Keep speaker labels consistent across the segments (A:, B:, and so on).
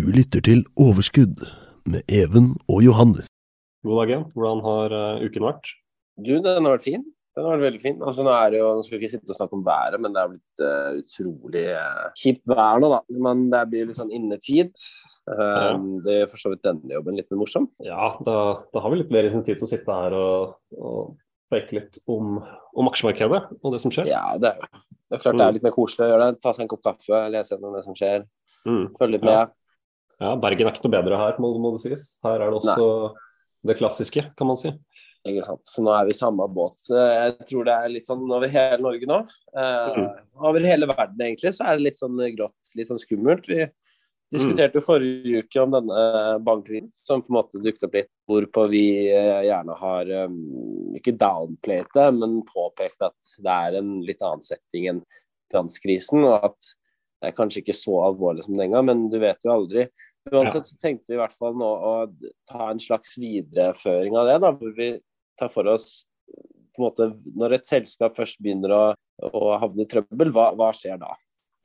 A: Du lytter til Overskudd med Even og Johannes.
B: God dag igjen. Hvordan har uh, uken vært?
C: Du, den har vært fin. Den har vært veldig fin. Altså, nå er det jo, nå skal vi ikke sitte og snakke om været, men det er blitt uh, utrolig uh, kjipt vær nå, da. Men det blir litt sånn innetid. Ja. Det gjør for så vidt denne jobben litt mer morsom.
B: Ja, da, da har vi litt mer insentiv til å sitte her og, og preke litt om, om, aksjemarkedet og det som skjer.
C: Ja, det er, det er klart det er mm. litt mer koselig å gjøre det. Ta seg en kopp kaffe, lese gjennom det som skjer. Mm. Følge litt med.
B: Ja. Ja. Bergen er ikke noe bedre her, må, må det sies. Her er det også Nei. det klassiske, kan man si.
C: Ikke sant. Så nå er vi i samme båt. Jeg tror det er litt sånn over hele Norge nå. Eh, mm. Over hele verden egentlig så er det litt sånn grått, litt sånn skummelt. Vi diskuterte jo forrige uke om denne bankkrisen som på en måte dukket opp litt, hvorpå vi eh, gjerne har um, ikke downplayet det, men påpekt at det er en litt annen setting enn finanskrisen, og at det er kanskje ikke så alvorlig som den gang, men du vet jo aldri. Uansett så tenkte vi i hvert fall nå å ta en slags videreføring av det, da, hvor vi tar for oss på en måte, Når et selskap først begynner å, å havne i trøbbel, hva, hva, skjer da?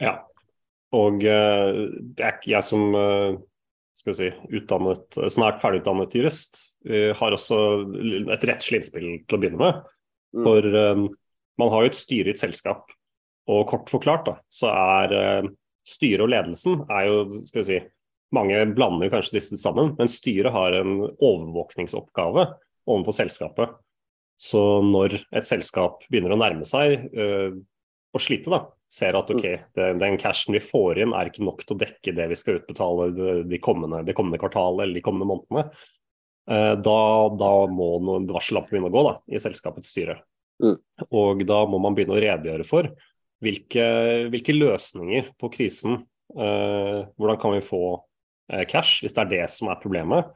B: Ja, og er jeg som uh, skal vi si, utdannet, snart ferdigutdannet jurist, uh, har også et rettslig innspill til å begynne med. Mm. For mm. man har jo et styre i et selskap, og kort forklart da, så er styret og ledelsen er jo skal vi si, mange blander kanskje disse sammen, men styret har en overvåkningsoppgave overfor selskapet. Så når et selskap begynner å nærme seg øh, å slite, da, ser at ok, mm. det, den cashen vi får inn er ikke nok til å dekke det vi skal utbetale de kommende, de kommende kvartalet eller de kommende månedene, øh, da, da, må noen varsellamper begynne å gå da, i selskapets styre. Mm. Og da må man begynne å redegjøre for hvilke, hvilke løsninger på krisen øh, Hvordan kan vi få cash, hvis det er det som er problemet?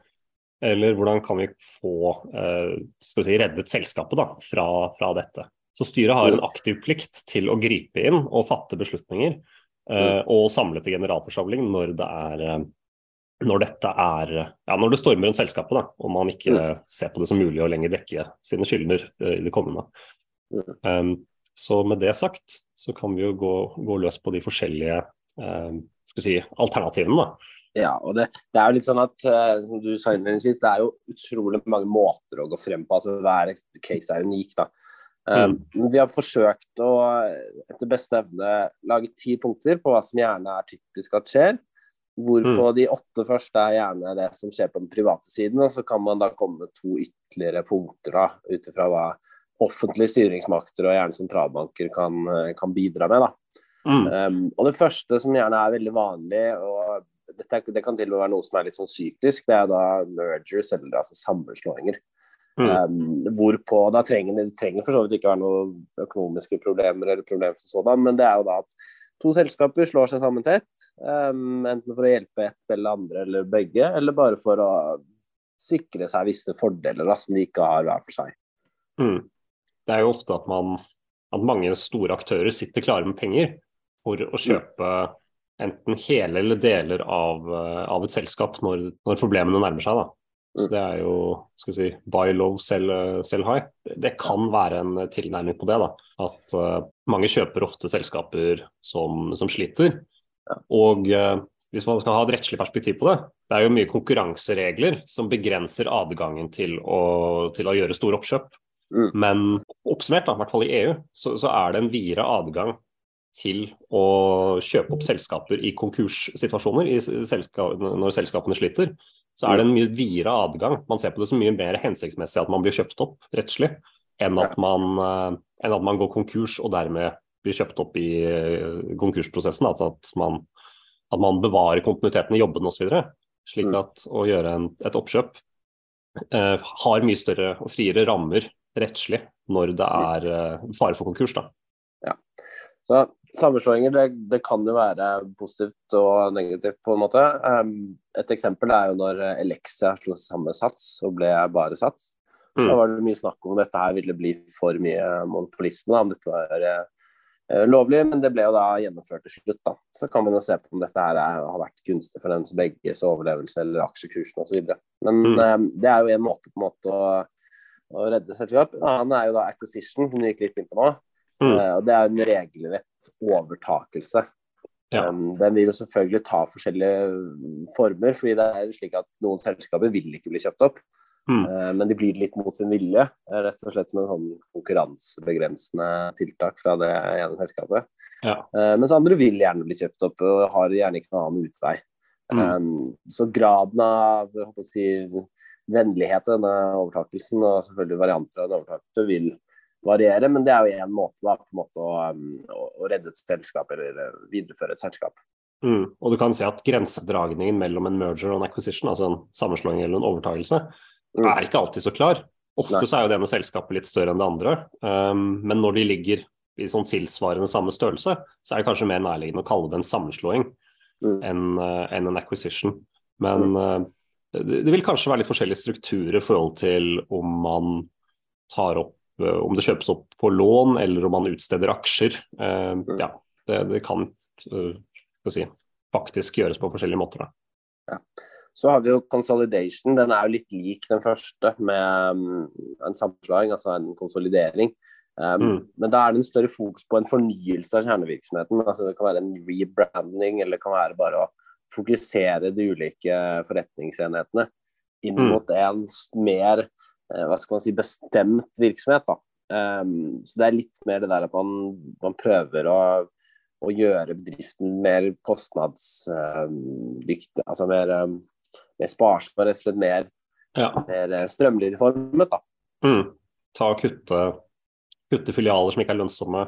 B: Eller hvordan kan vi få eh, si, reddet selskapet da, fra, fra, dette. Så styret har en aktiv plikt til å gripe inn og fatte beslutninger. Eh, og samle til generalforsamling når det er eh, når dette er ja, når det stormer rundt selskapet, da, og man ikke mm. ser på det som mulig å lenger dekke sine skyldner i det kommende. Um, så med det sagt, så kan vi jo gå, gå løs på de forskjellige si, alternativene. da.
C: Ja, og det, det, er jo litt sånn at uh, som du sa innledningsvis, det er jo utrolig mange måter å gå frem på. altså Hver case er unik. da. Um, mm. Vi har forsøkt å etter beste evne lage ti punkter på hva som gjerne er typisk at skjer. Hvorpå mm. de åtte første er gjerne det som skjer på den private siden. Og så kan man da komme med to ytterligere punkter da, ut ifra hva offentlige styringsmakter og gjerne sentralbanker kan, kan bidra med. da. Mm. Um, og det første som gjerne er veldig vanlig, og dette, det kan til og med være noe som er litt sånn syklisk. Det er da mergers, eller altså sammenslåinger. Mm. Um, hvorpå da trenger det trenger for så vidt ikke være noen økonomiske problemer eller problemer som sådan, men det er jo da at to selskaper slår seg sammen tett. Um, enten for å hjelpe ett eller andre eller begge, eller bare for å sikre seg visse fordeler da, som de ikke har hver for seg.
B: Mm. Det er jo ofte at, man, at mange store aktører sitter klare med penger for å kjøpe mm enten hele eller deler av, eh, av et selskap når, når, problemene nærmer seg. da. Så mm. Det er jo skal vi si, buy low, sell, sell high. Det kan være en tilnærming på det. da, At uh, mange kjøper ofte selskaper som, som sliter. Og uh, hvis man skal ha et rettslig perspektiv på det, det er jo mye konkurranseregler som begrenser adgangen til å, til å gjøre store oppkjøp. Mm. Men oppsummert, da, i hvert fall i EU, så, så er det en videre adgang til å kjøpe opp selskaper i konkurssituasjoner, når selskapene sliter, så er det en mye videre adgang. Man ser på det som mye mer hensiktsmessig at man blir kjøpt opp rettslig, enn at man, eh, enn at man går konkurs og dermed blir kjøpt opp i eh, konkursprosessen. At, at man, at man bevarer kontinuiteten i jobben osv. Slik mm. at å gjøre en, et oppkjøp eh, har mye større og friere rammer rettslig når det er eh, fare for konkurs. da.
C: Ja. Så Sammenslåinger det, det, kan jo være positivt og negativt på en måte. Um, et eksempel er jo når Elexia slo seg sammen Sats og ble bare Sats. Mm. Da var det mye snakk om dette her ville bli for mye monopolisme, da, om dette var uh, lovlig, men det ble jo da gjennomført til slutt. da. Så kan man jo se på om dette her er, har vært gunstig for deres begges overlevelse eller aksjekursen osv. Men mm. um, det er jo en måte på en måte å, å redde selskap. En annen er jo da acquisition, som du gikk litt inn på nå. Mm. Uh, og Det er en regelrett overtakelse.
B: Ja.
C: Um, den vil jo selvfølgelig ta forskjellige former, fordi det er slik at noen selskaper vil ikke bli kjøpt opp.
B: Mm.
C: Uh, men de blir litt mot sin vilje, uh, rett og slett med sånn konkurransebegrensende tiltak fra det ene selskapet.
B: Ja.
C: Uh, mens andre vil gjerne bli kjøpt opp og har gjerne ikke noen annen utvei.
B: Mm.
C: Um, så graden av håper å si, vennlighet til denne overtakelsen, og selvfølgelig varianter av den overtakelse, vil variere. Men det er jo én måte, da, på en måte å, um, å, å redde et selskap eller uh, videreføre et selskap.
B: Mm. Og du kan si at grensedragningen mellom en merger og en acquisition, altså en sammenslåing eller en overtakelse,
C: Mm.
B: er ikke alltid så klar. Ofte
C: Nei.
B: så er jo det ene selskapet litt større enn det andre, um, men når de ligger i sånn tilsvarende samme størrelse, så er det kanskje mer nærliggende å kalle det en sammenslåing
C: Mm.
B: enn uh, en, en acquisition. Men uh, det, det vil kanskje være litt forskjellige strukturer i forhold til om man tar opp om det kjøpes opp på lån eller om man utsteder aksjer. Uh, ja, det, det kan skal si, faktisk gjøres på forskjellige måter. Da.
C: Så har vi jo consolidation. Den er jo litt lik den første, med um, en sammenslåing, altså en konsolidering. Um,
B: Mm.
C: Men da er det en større fokus på en fornyelse av kjernevirksomheten. altså Det kan være en rebranding, eller det kan være bare å fokusere de ulike forretningsenhetene inn
B: Mm.
C: mot en mer eh, hva skal man si, bestemt virksomhet. da. Um, så det er litt mer det der at man, man prøver å, å gjøre bedriften mer kostnadsdyktig, altså mer, um, mer sparsom, rett og slett mer,
B: Ja.
C: mer eh, strømlinjeformet. da.
B: Mm. Ta og kutte, kutte filialer som ikke er lønnsomme.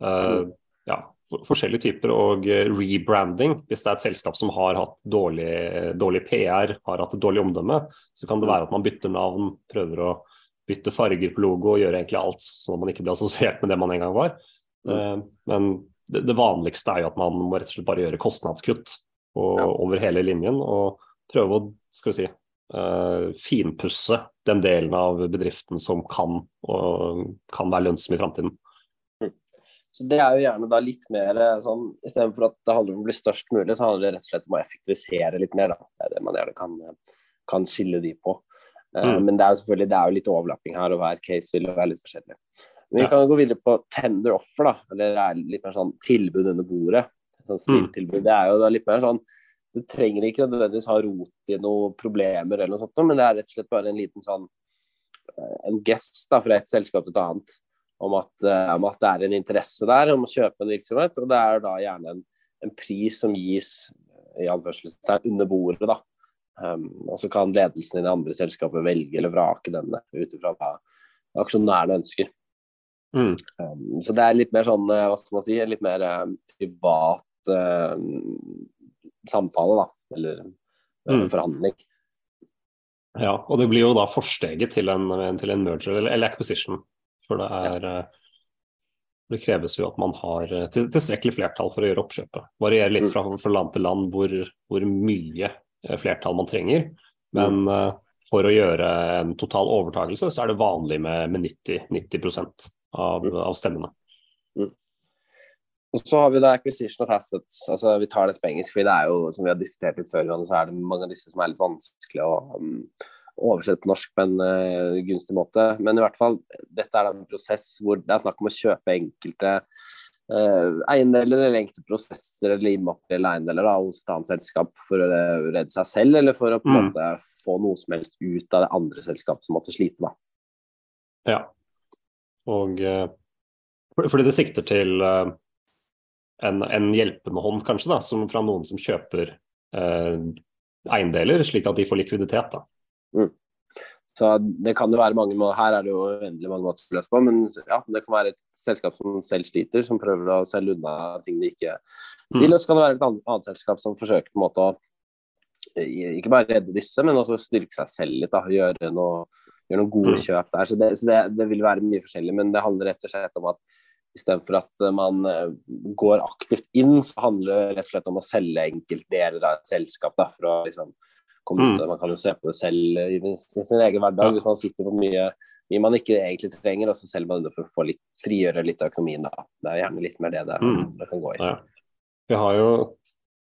B: Uh,
C: Mm.
B: ja, forskjellige typer. Og eh, rebranding, hvis det er et selskap som har hatt dårlig, dårlig PR, har hatt et dårlig omdømme, så kan det være at man bytter navn, prøver å bytte farger på logo og gjøre egentlig alt, sånn at man ikke blir assosiert med det man en gang var. Eh, men det, det vanligste er jo at man må rett og slett bare gjøre kostnadskutt og,
C: Ja.
B: over hele linjen. Og prøve å skal vi si, Uh, finpusse den delen av bedriften som kan, og, kan være lønnsom i framtiden.
C: Så Det er jo gjerne da litt mer eh, sånn Istedenfor at det handler om å bli størst mulig, så handler det rett og slett om å effektivisere litt mer. da. Det er det man gjerne kan, kan skille de på. Eh,
B: Mm.
C: Men det er jo selvfølgelig det er jo litt overlapping her, og hver case vil være litt forskjellig. Men vi
B: Ja.
C: kan jo gå videre på tender offer, da. Eller det er litt mer sånn tilbud under bordet. Sånn
B: Mm.
C: Det er jo da litt mer sånn Det trenger ikke nødvendigvis ha rot i noen problemer eller noe sånt, men det er rett og slett bare en liten sånn eh, en gest da, fra et selskap til et annet om at, eh, om at det er en interesse der om å kjøpe en virksomhet. Og det er da gjerne en, en pris som gis eh, i anførselstegn under bordet. da. Um, og så kan ledelsen i det andre selskapet velge eller vrake denne ut ifra hva aksjonærene ønsker.
B: Mm.
C: Um, så det er litt mer sånn, eh, hva skal man si, litt mer um, privat samtale, da. Eller
B: Mm.
C: forhandling.
B: Ja, og det blir jo da forsteget til en, til en merger eller, eller acquisition. For det er ja. Det kreves jo at man har eh, tilstrekkelig flertall for å gjøre oppkjøpet. Varierer litt fra, fra land til land hvor, hvor mye eh, flertall man trenger. Men eh, for å gjøre en total overtakelse, så er det vanlig med, med 90, 90% av, av stemmene.
C: Og så har vi da acquisition of assets. altså Vi tar dette på engelsk, for det er jo, som vi har diskutert litt før, så er det mange av disse som er litt vanskelig å um, oversette på norsk på en uh, gunstig måte. Men i hvert fall, dette er en prosess hvor det er snakk om å kjøpe enkelte uh, eiendeler eller enkelte prosesser eller immaterielle eiendeler da, hos et annet selskap for å redde seg selv, eller for å på en
B: Mm.
C: måte få noe som helst ut av det andre selskapet som måtte slite. da.
B: Ja. Og uh, fordi det sikter til eh, en, en hjelpende hånd, kanskje, da, som fra noen som kjøper eh, eiendeler, slik at de får likviditet. da.
C: Så det kan jo være mange må- Her er det jo uendelig mange måter å løse på, men ja, det kan være et selskap som selv sliter, som prøver å selge unna ting de ikke
B: Mm.
C: vil. Og så kan det være et annet, annet selskap som forsøker på en måte å ikke bare redde disse, men også styrke seg selv litt. da, Gjøre, noe, gjøre noen gode
B: Mm.
C: kjøp der. Så, det, så det, det vil være mye forskjellig, men det handler rett og slett om at istedenfor at man eh, går aktivt inn, så handler det rett og slett om å selge enkeltdeler av et selskap. da, for å liksom
B: Mm.
C: Man kan jo se på det selv i sin egen hverdag, hvis man sitter på mye, mye man ikke egentlig trenger, og så selger man det for å få litt, frigjøre litt av økonomien. da. Det er gjerne litt mer det det,
B: Mm.
C: det kan gå i.
B: Ja. Vi har jo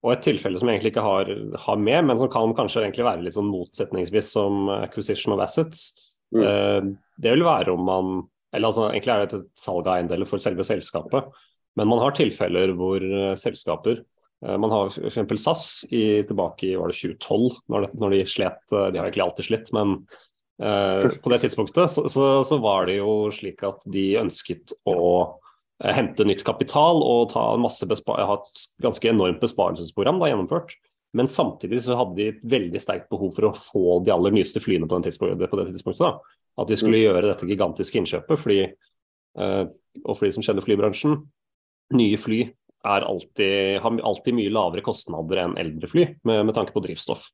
B: og et tilfelle som jeg egentlig ikke har, har med, men som kan kanskje egentlig være litt sånn motsetningsvis som acquisition of assets.
C: Mm.
B: Eh, det vil være om man eller altså Egentlig er det et salg av eiendeler for selve selskapet, men man har tilfeller hvor eh, selskaper Eh, man har f.eks. SAS i, tilbake i var det 2012, når, de, når, de slet. Eh, de har egentlig alltid slitt, men eh, på det tidspunktet så, så, så, var det jo slik at de ønsket å eh, hente nytt kapital og ta masse ha et ganske enormt besparelsesprogram da, gjennomført. Men samtidig så hadde de et veldig sterkt behov for å få de aller nyeste flyene på, tidspunktet, på det tidspunktet. Da. At de skulle mm. gjøre dette gigantiske innkjøpet. Fordi, eh, og for de som kjenner flybransjen, nye fly alltid, har alltid mye lavere kostnader enn eldre fly med, med tanke på drivstoff.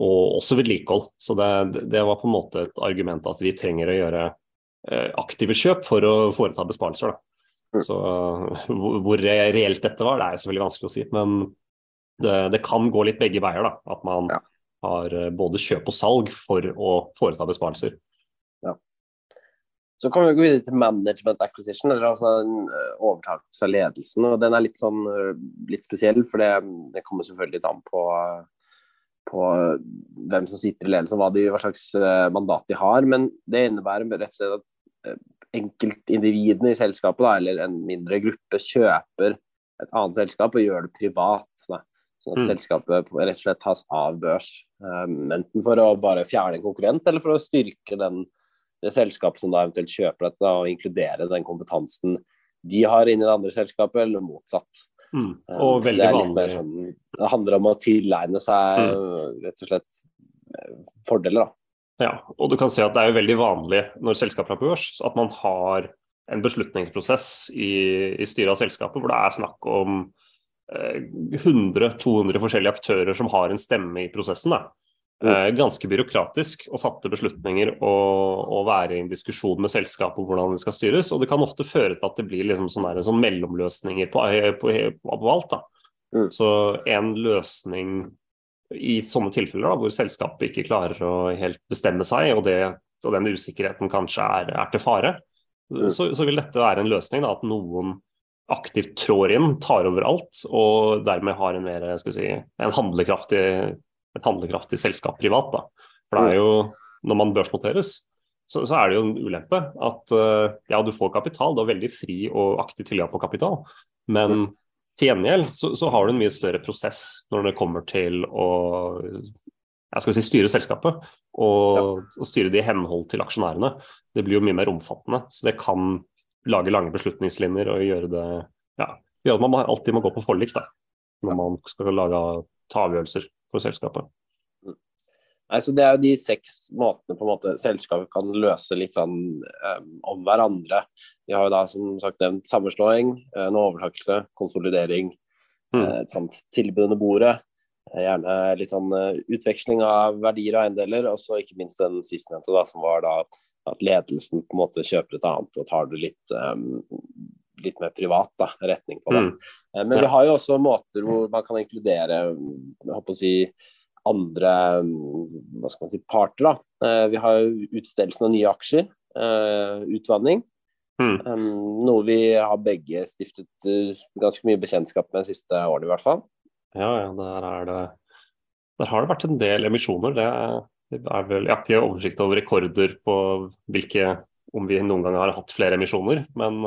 B: Og også vedlikehold. Så det, det, var på en måte et argument at vi trenger å gjøre uh, aktive kjøp for å foreta besparelser. Da. Mm. Så uh, hvor reelt dette var, det er selvfølgelig vanskelig å si. Men det, det, kan gå litt begge veier. da, At man ja. har eh, både kjøp og salg for å foreta besparelser.
C: Så kan vi gå videre til management acquisition, eller altså en eh, overtakelse av ledelsen. og Den er litt, sånn, eh, litt spesiell, for det, det kommer selvfølgelig litt an på, på hvem som sitter i ledelsen, hva, de, hva slags mandat de har. Men det innebærer rett og slett at enkeltindividene i selskapet, da, eller en mindre gruppe, kjøper et annet selskap og gjør det privat. Da. Sånn at mm. selskapet rett og slett tas av børs. Um, enten for å bare fjerne en konkurrent, eller for å styrke den, det selskapet som da eventuelt kjøper dette, og inkludere den kompetansen de har inn i det andre selskapet, eller motsatt.
B: Mm. Um, og veldig vanlig.
C: Sånn, det handler om å tilegne seg mm. rett og slett eh, fordeler, da.
B: Ja, og du kan se at det er jo veldig vanlig når selskaper er på børs, at man har en beslutningsprosess i, i styret av selskapet hvor det er snakk om 100-200 forskjellige aktører som har en stemme i prosessen. Da. Mm. Eh, ganske byråkratisk å fatte beslutninger og, og, være i en diskusjon med selskapet om hvordan det skal styres. Og det kan ofte føre til at det blir liksom sånne, sånne mellomløsninger på, på, på, på alt. Mm. Så en løsning i sånne tilfeller da, hvor selskapet ikke klarer å helt bestemme seg, og, det, og den usikkerheten kanskje er, er til fare, mm. så, så, vil dette være en løsning. Da, at noen aktivt trår inn, tar over alt, og dermed har en mer skal si, en handlekraftig, et handlekraftig selskap privat. Da. For det er jo, når man børsnoteres, så, så er det jo en ulempe at uh, ja, du får kapital, du har veldig fri og aktiv tilgang på kapital, men til gjengjeld så, så, har du en mye større prosess når det kommer til å jeg skal si, styre selskapet og, ja. og styre det i henhold til aksjonærene. Det blir jo mye mer omfattende. Så det kan lage lange beslutningslinjer og gjøre det ja, gjøre at man alltid må gå på forlik da, når man skal lage, ta avgjørelser for selskapet.
C: Nei, så Det er jo de seks måtene på en måte selskapet kan løse litt sånn um, om hverandre. De har jo da som sagt nevnt sammenslåing, en overtakelse, konsolidering, mm. et sånt tilbud under bordet. Gjerne litt sånn utveksling av verdier og eiendeler, og så ikke minst den sistnevnte, som var da at ledelsen på en måte kjøper et annet og tar det litt, um, litt mer privat da, retning på det. Mm. Uh, men vi har jo også måter hvor man kan inkludere jeg håper å si, andre hva skal man si, parter. da. Uh, vi har jo utstedelsen av nye aksjer, uh, utvanning. Mm. Noe vi har begge stiftet ganske mye bekjentskap med de siste årene i hvert fall.
B: Ja, ja, der, er det, der har det vært en del emisjoner. Det er vel, ja, vi har oversikt over rekorder på hvilke, om vi noen gang har hatt flere emisjoner. Men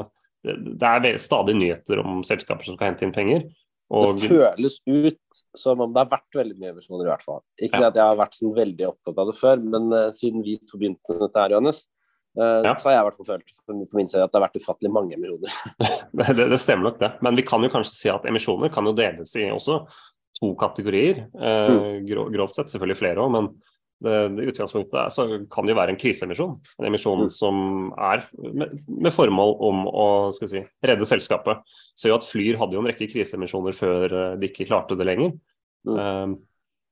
B: det er stadig nyheter om selskaper som skal hente inn penger.
C: Og... Det føles ut som om det har vært veldig mye emisjoner, i hvert fall. Ikke ja. at jeg har vært sånn veldig opptatt av det før, men uh, siden vi to begynte med dette her, Johannes, uh, ja. så har jeg i hvert fall følt på min side at det har vært ufattelig mange emisjoner.
B: det, det, stemmer nok, det. Men vi kan jo kanskje si at emisjoner kan jo deles i også to kategorier. Uh, mm. Grovt sett selvfølgelig flere òg, men det, utgangspunktet så kan det jo være en kriseemisjon. En emisjon mm. som er med, med, formål om å si, redde selskapet. Ser jo at Flyr hadde jo en rekke kriseemisjoner før eh, de ikke klarte det lenger. Mm. Uh,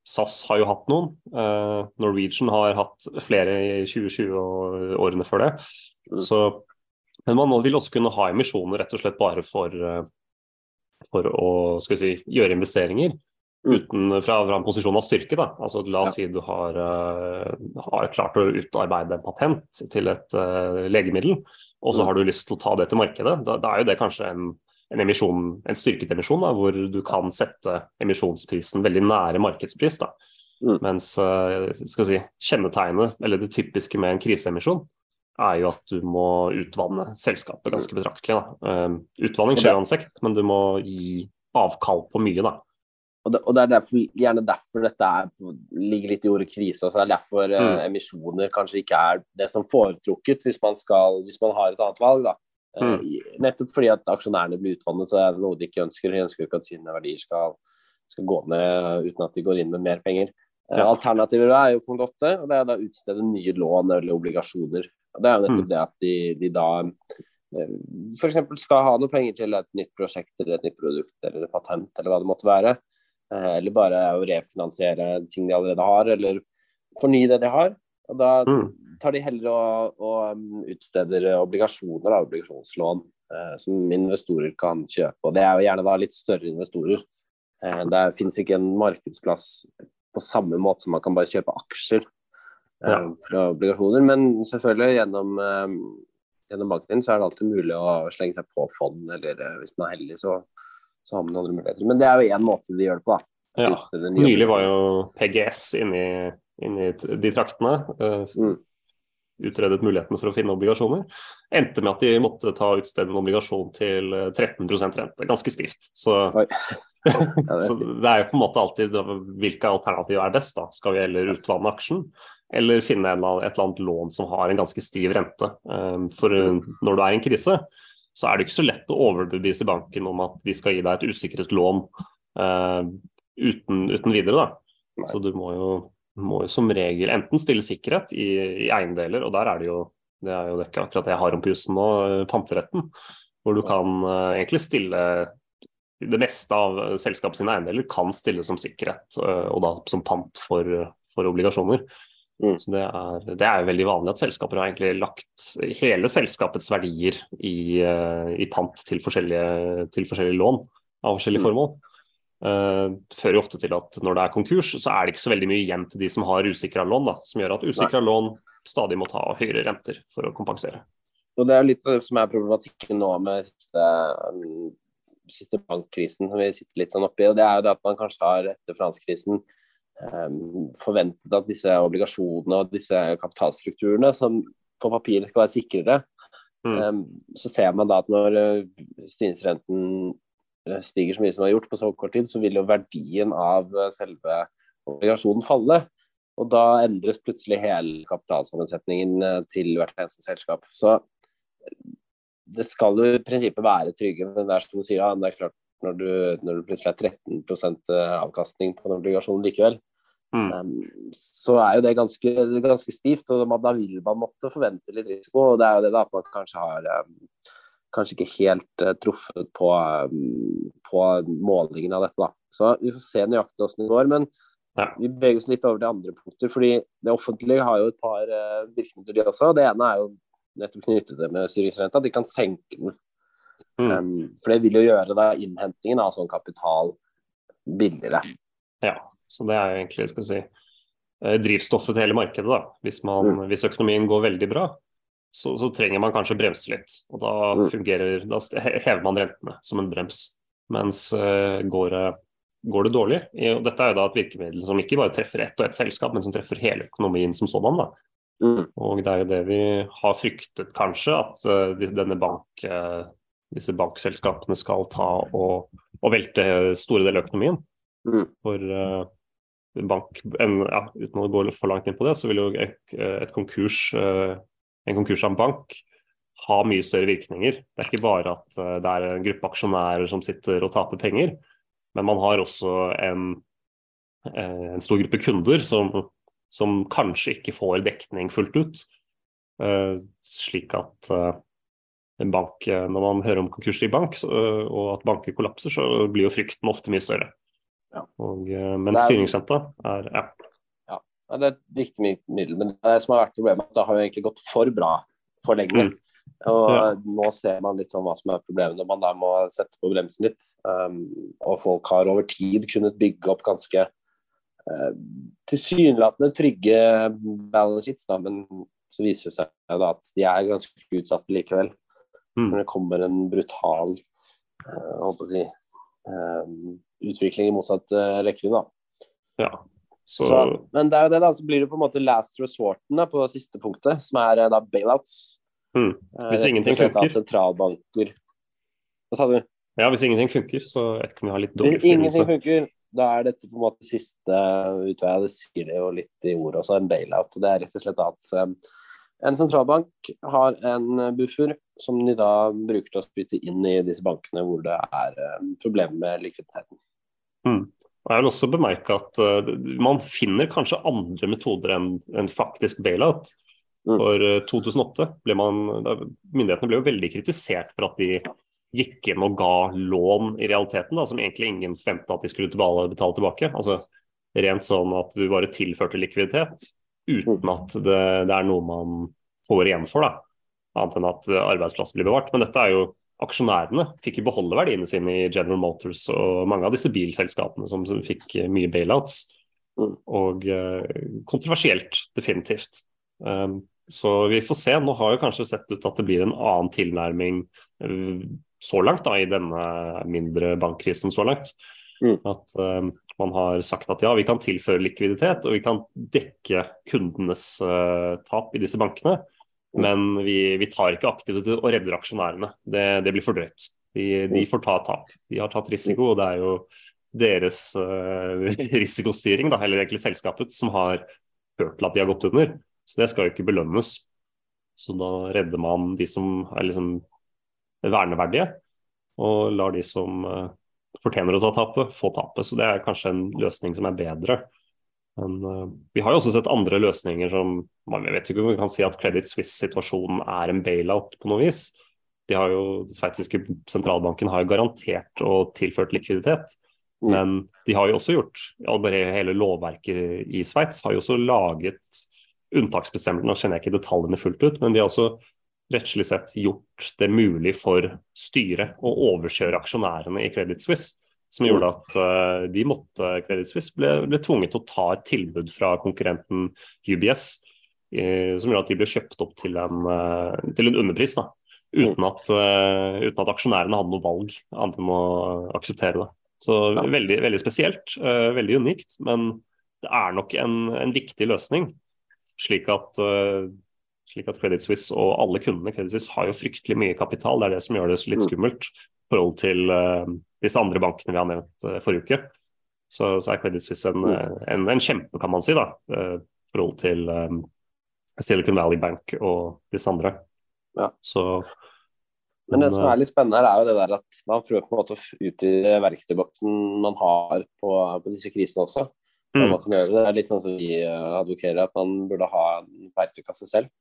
B: SAS har jo hatt noen. Uh, Norwegian har hatt flere i 2020 og årene før det. Mm. Så, men man vil også kunne ha emisjoner rett og slett bare for, uh, for å si, gjøre investeringer uten, fra, fra, en posisjon av styrke. Da. Altså, la oss ja. si du har, uh, har, klart å utarbeide en patent til et uh, legemiddel, og så mm. har du lyst til å ta det til markedet. Da, da er jo det kanskje en, en, emisjon, en styrket emisjon, da, hvor du kan sette emisjonsprisen veldig nære markedspris. Mm. Mens uh, si, kjennetegnet, eller det typiske med en kriseemisjon, er jo at du må utvanne selskapet ganske betraktelig. Da. utvanning skjer uansett, men du må gi avkall på mye, da.
C: Og det, og det er derfor, gjerne derfor dette er, ligger litt i ordet krise. Også. Det er derfor eh,
B: Mm.
C: emisjoner kanskje ikke er det som foretrukket hvis man, skal, hvis man har et annet valg. Da. Eh,
B: Mm.
C: nettopp fordi at aksjonærene blir utvannet, så er det noe de ikke ønsker. De ønsker ikke at sine verdier skal, skal gå ned uten at de går inn med mer penger. Eh,
B: Ja.
C: Alternativet er jo punkt åtte, og det er da å utstede nye lån eller obligasjoner. Og Det er jo nettopp
B: Mm.
C: det at de, de da f.eks. skal ha noe penger til et nytt prosjekt eller et nytt produkt eller et patent eller hva det måtte være. Eh, Eller bare å refinansiere ting de allerede har, eller fornye det de har. Og da
B: Mm.
C: tar de heller og, og um, utsteder obligasjoner, da, obligasjonslån, eh, som investorer kan kjøpe. Og det er jo gjerne da litt større investorer. Eh, det fins ikke en markedsplass på samme måte som man kan bare kjøpe aksjer eh,
B: Ja.
C: fra obligasjoner. Men selvfølgelig gjennom, eh, gjennom banken din så er det alltid mulig å slenge seg på fond, eller hvis man er heldig, så, så har man andre muligheter. Men det er jo én måte de gjør det på, da.
B: Ja. Nylig var jo PGS inni, inni de traktene. Uh,
C: Mm.
B: Utredet muligheten for å finne obligasjoner. Endte med at de måtte ta utstedt en obligasjon til eh, 13% rente. Ganske stivt. Så,
C: Ja, det-
B: så det er jo på en måte alltid hvilke alternativ er best. da. Skal vi heller utvanne aksjen, eller finne en, et eller annet lån som har en ganske stiv rente? Um, For eh, når du er i en krise, så er det ikke så lett å overbevise banken om at de skal gi deg et usikret lån eh, uten, uten videre. da. Så du må jo, må jo som regel enten stille sikkerhet i, i eiendeler, og der er det jo det er jo ikke akkurat det jeg har om pusen nå, og panteretten. Hvor du kan eh, egentlig stille det meste av selskapets eiendeler kan stille som sikkerhet, eh, og da som pant for, for obligasjoner.
C: Mm.
B: Så det er, det er jo veldig vanlig at selskaper har egentlig lagt hele selskapets verdier i, eh, i pant til forskjellige, til forskjellige lån av forskjellige
C: Mm.
B: formål. Uh, fører jo ofte til at når det er konkurs, så er det ikke så veldig mye igjen til de som har usikra lån, da, som gjør at usikra lån stadig må ta høyere renter for å kompensere.
C: Og det er jo litt av det som er problematikken nå med siste, um, siste bankkrisen som vi sitter litt sånn oppi. og Det er jo det at man kanskje har etter finanskrisen forventet at disse obligasjonene og disse kapitalstrukturene som på papiret skal være sikrere,
B: Mm.
C: um, så ser man da at når uh, styringsrenten uh, stiger så mye som den har gjort på så kort tid, så vil jo verdien av uh, selve obligasjonen falle. Og da endres plutselig hele kapitalsammensetningen til hvert eneste selskap. Så det skal jo i prinsippet være trygge, men det er som du sier, ja, det er klart når du, når du plutselig er 13% avkastning på en obligasjon likevel,
B: Mm.
C: um, så er jo det ganske, ganske stivt. og man, Da vil man måtte forvente litt risiko. og Det er jo det da at man kanskje har um, kanskje ikke helt uh, truffet på, um, på målingen av dette. da. Så Vi får se nøyaktig hvordan det går. men
B: Ja.
C: vi beveger oss litt over til andre punkter. fordi Det offentlige har jo et par uh, virkemidler, de også. Det ene er jo nettopp knyttet til med styringsrenta. De kan senke den.
B: Mm.
C: Um, for det vil jo gjøre da innhentingen av sånn kapital billigere.
B: Ja, så det er jo egentlig skal vi si, eh, drivstoffet til hele markedet. da. Hvis, man,
C: Mm.
B: hvis økonomien går veldig bra, så, så trenger man kanskje bremse litt. Og da,
C: Mm.
B: fungerer, da hever man rentene som en brems. Mens uh, går, det, går det dårlig og Dette er jo da et virkemiddel som ikke bare treffer ett og ett selskap, men som treffer hele økonomien som sådan. da.
C: Mm.
B: Og det er jo det vi har fryktet kanskje, at uh, denne bank, eh, disse bankselskapene skal ta og, og velte store deler av økonomien.
C: Mm.
B: For uh, bank, en, ja, uten å gå for langt inn på det, så vil jo et, et konkurs, uh, en konkurs av en bank ha mye større virkninger. Det er ikke bare at uh, det er en gruppe aksjonærer som sitter og taper penger, men man har også en, en stor gruppe kunder som, som kanskje ikke får dekning fullt ut. Slik at en bank, eh, når man hører om konkurser i bank så, og at banker kollapser, så blir jo frykten ofte mye større.
C: Ja.
B: Og, eh, men styringsrenta er ja.
C: Ja, det er et viktig middel, men det som har vært problemet, at det har jo egentlig gått for bra for lenge.
B: Mm.
C: Og
B: Ja.
C: nå ser man litt sånn hva som er problemet når man da må sette på bremsen litt. Um, og folk har over tid kunnet bygge opp ganske uh, tilsynelatende trygge balance sheets, da, men så viser det seg da at de er ganske utsatte likevel.
B: Mm.
C: Når det kommer en brutal uh, holdt å si, um, utvikling i motsatt uh, rekkevidde.
B: ja. Så,
C: Så, men det er jo det da, så blir det på en måte last resorten da, på siste punktet, som er eh, da bailouts.
B: Mm.
C: Eh,
B: Hvis ingenting funker.
C: Sentralbanker Hva sa du?
B: Ja, hvis ingenting funker, så vet ikke om vi har litt dårlig
C: Hvis ingenting funker, da er dette på en måte siste utvei. Det sier det jo litt i ordet også, en bailout. Det er rett og slett at en sentralbank har en buffer som de da bruker til å spytte inn i disse bankene hvor det er um, problemer med likviditeten.
B: Mm. Jeg vil også bemerke at uh, man finner kanskje andre metoder enn en faktisk bailout. Mm. For uh, 2008 ble man, da, Myndighetene ble jo veldig kritisert for at de gikk inn og ga lån i realiteten, da, som egentlig ingen forventa at de skulle betale, betale, tilbake. Altså Rent sånn at du bare tilførte likviditet uten mm. at det, det er noe man får igjen for. da, Annet enn at arbeidsplasser blir bevart. Men dette er jo aksjonærene fikk jo beholde verdiene sine i General Motors og mange av disse bilselskapene som, som fikk mye bailouts. Mm. Og uh, kontroversielt, definitivt. Um, så vi får se. Nå har jo kanskje sett ut at det blir en annen tilnærming uh, så langt da, i denne mindre bankkrisen så langt. Mm. At uh, man har sagt at ja, vi kan tilføre likviditet og vi kan dekke kundenes uh, tap i disse bankene. Mm. Men vi, vi tar ikke aktivt og redder aksjonærene. Det, det blir for drøyt. De, de, mm. får ta tap. De har tatt risiko, og det er jo deres uh, risikostyring, da, eller egentlig selskapet, som har ført til at de har gått under. Så det skal jo ikke belønnes. Så da redder man de som er liksom verneverdige, og lar de som uh, fortjener å ta tapet, få tapet. Så det er kanskje en løsning som er bedre. Men uh, vi har jo også sett andre løsninger som man vet ikke om vi kan si at Credit Suisse-situasjonen er en bailout på noe vis. De har jo, Den sveitsiske sentralbanken har jo garantert og tilført likviditet. Mm. Men de har jo også gjort bare Hele lovverket i Sveits har jo også laget unntaksbestemmelsene. Nå kjenner jeg ikke detaljene fullt ut, men de har også rettslig sett gjort det mulig for styret å overkjøre aksjonærene i Credit Suisse. Som gjorde at uh, de måtte, Credit Suisse ble, ble, tvunget til å ta et tilbud fra konkurrenten UBS. Uh, som gjorde at de ble kjøpt opp til en, uh, til en underpris. Da, uten, at, uten, at, aksjonærene hadde noe valg annet enn å akseptere det. Så ja. veldig, veldig, spesielt, veldig unikt. Men det er nok en, en viktig løsning. Slik at slik at Credit Suisse og alle kundene Credit Suisse har jo fryktelig mye kapital. Det er det som gjør det så litt mm. skummelt i forhold til uh, disse andre bankene vi har nevnt uh, forrige uke. Så, så, er Credit Suisse en, mm. en, en, kjempe, kan man si, da, uh, forhold til um, Silicon Valley Bank og disse andre.
C: Ja. Så men det som er litt spennende, her er jo det der at man prøver på en måte å utvide verktøyboksen man har på, på disse krisene også. Mm. Det er litt sånn som vi advokerer, at man burde ha en verktøykasse selv.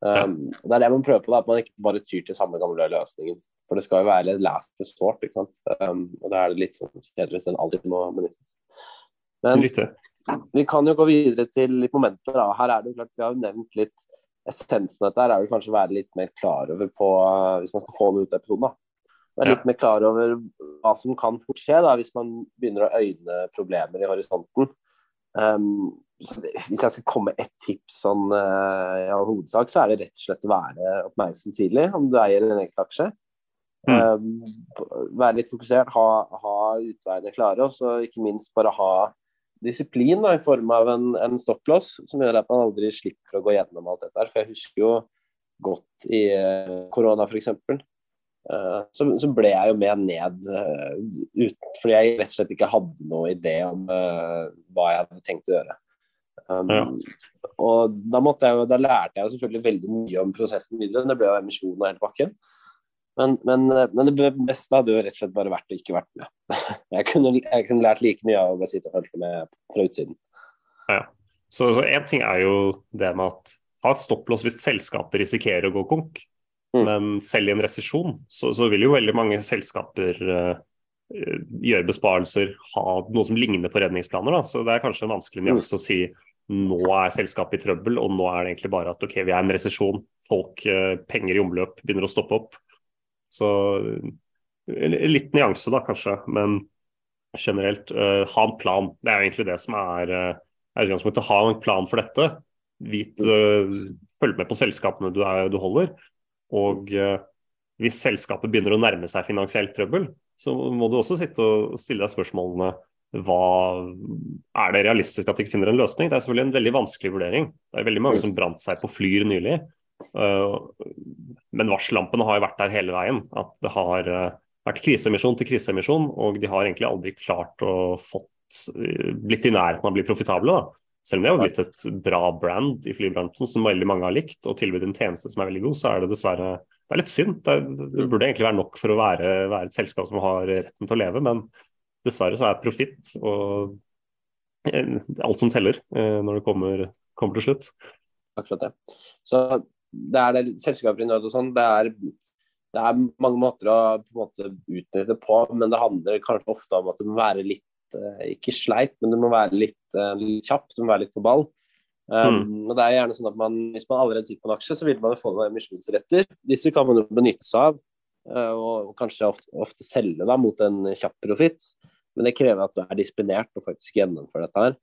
C: Um, Det er det man prøver på, da, at man ikke bare tyr til samme gamle løsningen. For det skal jo være last resort. ikke sant? Um, og da er det litt sånn kjedelig hvis den alltid må benyttes. Men vi kan jo gå videre til litt momenter. da. Her er det jo klart, Vi har jo nevnt litt essensen av dette. her er jo kanskje å være litt mer klar over på, hvis man skal få den ut av episoden. da. Være litt mer klar over hva som kan fort skje da, hvis man begynner å øyne problemer i horisonten. Um, hvis jeg skal komme med ett tips sånn, i all hovedsak, så er det rett og slett å være oppmerksom tidlig om du eier en egen aksje. Mm. Um, være litt fokusert, ha, ha utveiene klare, og så ikke minst bare ha disiplin da, i form av en, en stopplås, som gjør at man aldri slipper å gå gjennom alt dette. For jeg husker jo godt i uh, korona, uh, f.eks. Uh, så, så, ble jeg jo med ned uh, ut, fordi jeg rett og slett ikke hadde noe idé om hva jeg hadde tenkt å gjøre. Um, ja. Og da, jeg, da, lærte jeg selvfølgelig veldig mye om prosessen videre. Det ble jo emisjon og hele pakken. Men, men, men, det beste hadde jo rett og slett bare vært å ikke vært med. Jeg kunne, jeg kunne lært like mye av å sitte og følge med fra utsiden.
B: Ja. Så én ting er jo det med at ha et stopplås hvis selskapet risikerer å gå konk. Mm. Men selv i en resesjon så, så, vil jo veldig mange selskaper uh, gjøre besparelser, ha noe som ligner på redningsplaner. Da. Så det er kanskje en vanskelig nyanse å si nå er selskapet i trøbbel, og nå er det egentlig bare at ok, vi er i en resesjon, folk, uh, penger i omløp begynner å stoppe opp. Så litt nyanse da, kanskje, men generelt uh, ha en plan. Det er jo egentlig det som er, er Uh, Ha en plan for dette. Vit, følg med på selskapene du, er, du holder og eh, hvis selskapet begynner å nærme seg finansielt trøbbel, så må du også sitte og stille deg spørsmålene hva Er det realistisk at de ikke finner en løsning? Det er selvfølgelig en veldig vanskelig vurdering. Det er veldig mange som brant seg på Flyr nylig. Uh, men varsellampene har jo vært der hele veien. At det har uh, vært kriseemisjon til kriseemisjon, og de har egentlig aldri klart å fått eh, blitt i nærheten av å bli profitable. da. Selv om det har blitt et bra brand i flybransjen som veldig mange har likt, og tilbudt en tjeneste som er veldig god, så er det dessverre det er litt synd. Det, det burde egentlig være nok for å være, være, et selskap som har retten til å leve, men dessverre så er profitt og eh, alt som teller eh, når det kommer, kommer til slutt.
C: Akkurat det. Så det er det selskaper i nød og sånn. Det er det er mange måter å på en måte utnytte på, men det handler kanskje ofte om at det må være litt Eh, ikke sleip, men du må være litt, litt kjapp, du må være litt på ball. Um, mm. og det er gjerne sånn at man, Hvis man allerede sitter på en aksje, så vil man få noen emisjonsretter. Disse kan man jo benytte seg av, og kanskje ofte, ofte, selge da, mot en kjapp profitt. Men det krever at du er disiplinert og faktisk gjennomfører dette her.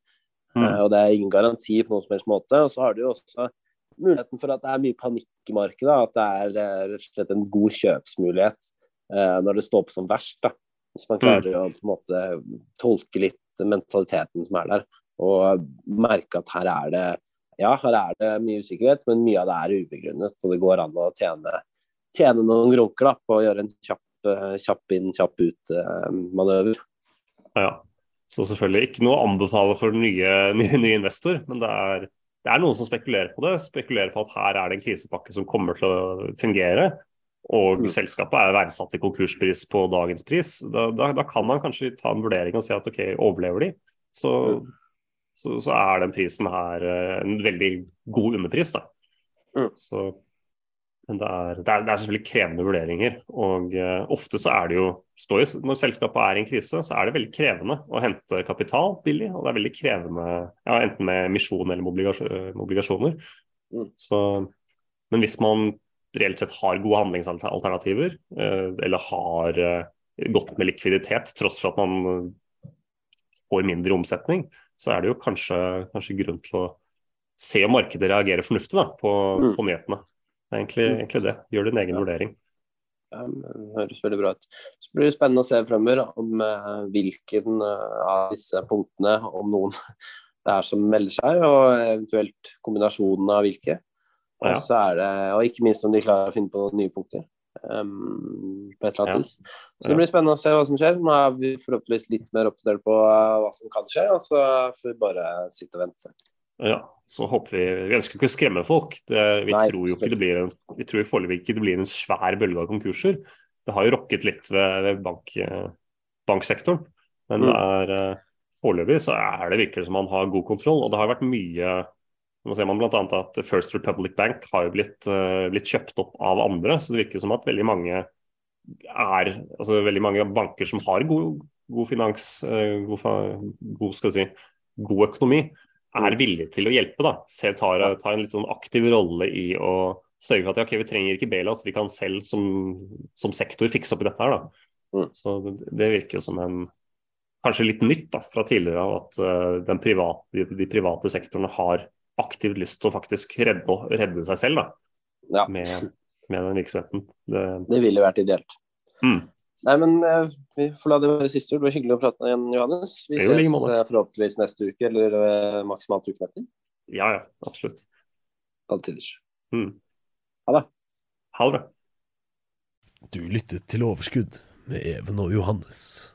C: Mm. Uh, og Det er ingen garanti på noen som helst måte. Og så har du jo også muligheten for at det er mye panikk i markedet. At det er rett og slett en god kjøpsmulighet uh, når det står på som verst. da. Hvis man klarer mm. å på en måte tolke litt mentaliteten som er der, og merke at her er det ja, her er det mye usikkerhet, men mye av det er ubegrunnet. Og det går an å tjene, tjene noen grunker da, på å gjøre en kjapp, kjapp inn, kjapp ut-manøver.
B: Eh, ja, så selvfølgelig ikke noe å anbefale for nye, nye, nye investor, men det er, det er, noen som spekulerer på det. Spekulerer på at her er det en krisepakke som kommer til å fungere og mm. selskapet er verdsatt til konkurspris på dagens pris, da, da, da, kan man kanskje ta en vurdering og si at ok, overlever de, så, mm. så, så er den prisen her eh, en veldig god underpris. da. Mm. Så, men det er, det, er, det er, selvfølgelig krevende vurderinger. og uh, Ofte så er det jo står jo, Når selskapet er i en krise, så er det veldig krevende å hente kapital billig. og det er veldig krevende, ja, Enten med misjon eller med obligasjoner. Mm. Så, men hvis man reelt sett har gode handlingsalternativer, uh, eller har uh, godt med likviditet, tross for at man eh, får mindre omsetning, så er det jo kanskje, kanskje grunn til å se om markedet reagerer fornuftig da, på, mm. på nyhetene. Det er egentlig, mm. egentlig, det. Gjør din egen ja. vurdering.
C: Ja, det høres veldig bra ut. Så blir det spennende å se fremover om eh, hvilken uh, av disse punktene, om noen det er som melder seg, og eventuelt kombinasjonen av hvilke. Og, så er det, og ikke minst om de klarer å finne på nye punkter. Um, på et eller annet vis. Så det blir spennende å se hva som skjer. Nå er vi forhåpentligvis litt mer oppdatert på uh, hva som kan skje, og så får vi bare sitte og vente.
B: Ja, så håper vi Vi ønsker ikke å skremme folk. Det, vi Nei, tror jo ikke det blir en, vi tror foreløpig ikke det blir en svær bølge av konkurser. Det har jo rokket litt ved, ved bank, uh, banksektoren, men mm. det er uh, foreløpig så er det virkelig som man har god kontroll. Og det har vært mye nå ser man bl.a. at First Republic Bank har jo blitt, uh, blitt, kjøpt opp av andre. Så det virker som at veldig mange er altså veldig mange banker som har god, god finans, uh, god, god, si, god økonomi, er villige til å hjelpe. da, Se, tar, tar, en litt sånn aktiv rolle i å sørge for at okay, vi trenger ikke Belas, vi kan selv som, som, sektor fikse opp i dette. her da. Mm. Så det, det, virker jo som en kanskje litt nytt da, fra tidligere av at uh, private, de, de, private sektorene har aktivt lyst til å faktisk redde, redde seg selv da, ja. med, med, den virksomheten.
C: Det, det ville vært ideelt. Mm. Nei, men uh, vi får la det være siste ord. Det var hyggelig å prate med igjen, Johannes. Vi ses uh, forhåpentligvis neste uke, eller uh, maksimalt uken etter.
B: Ja, ja. Absolutt.
C: Alltid. Mm. Ha det.
B: Ha det.
A: Du lyttet til Overskudd med Even og Johannes.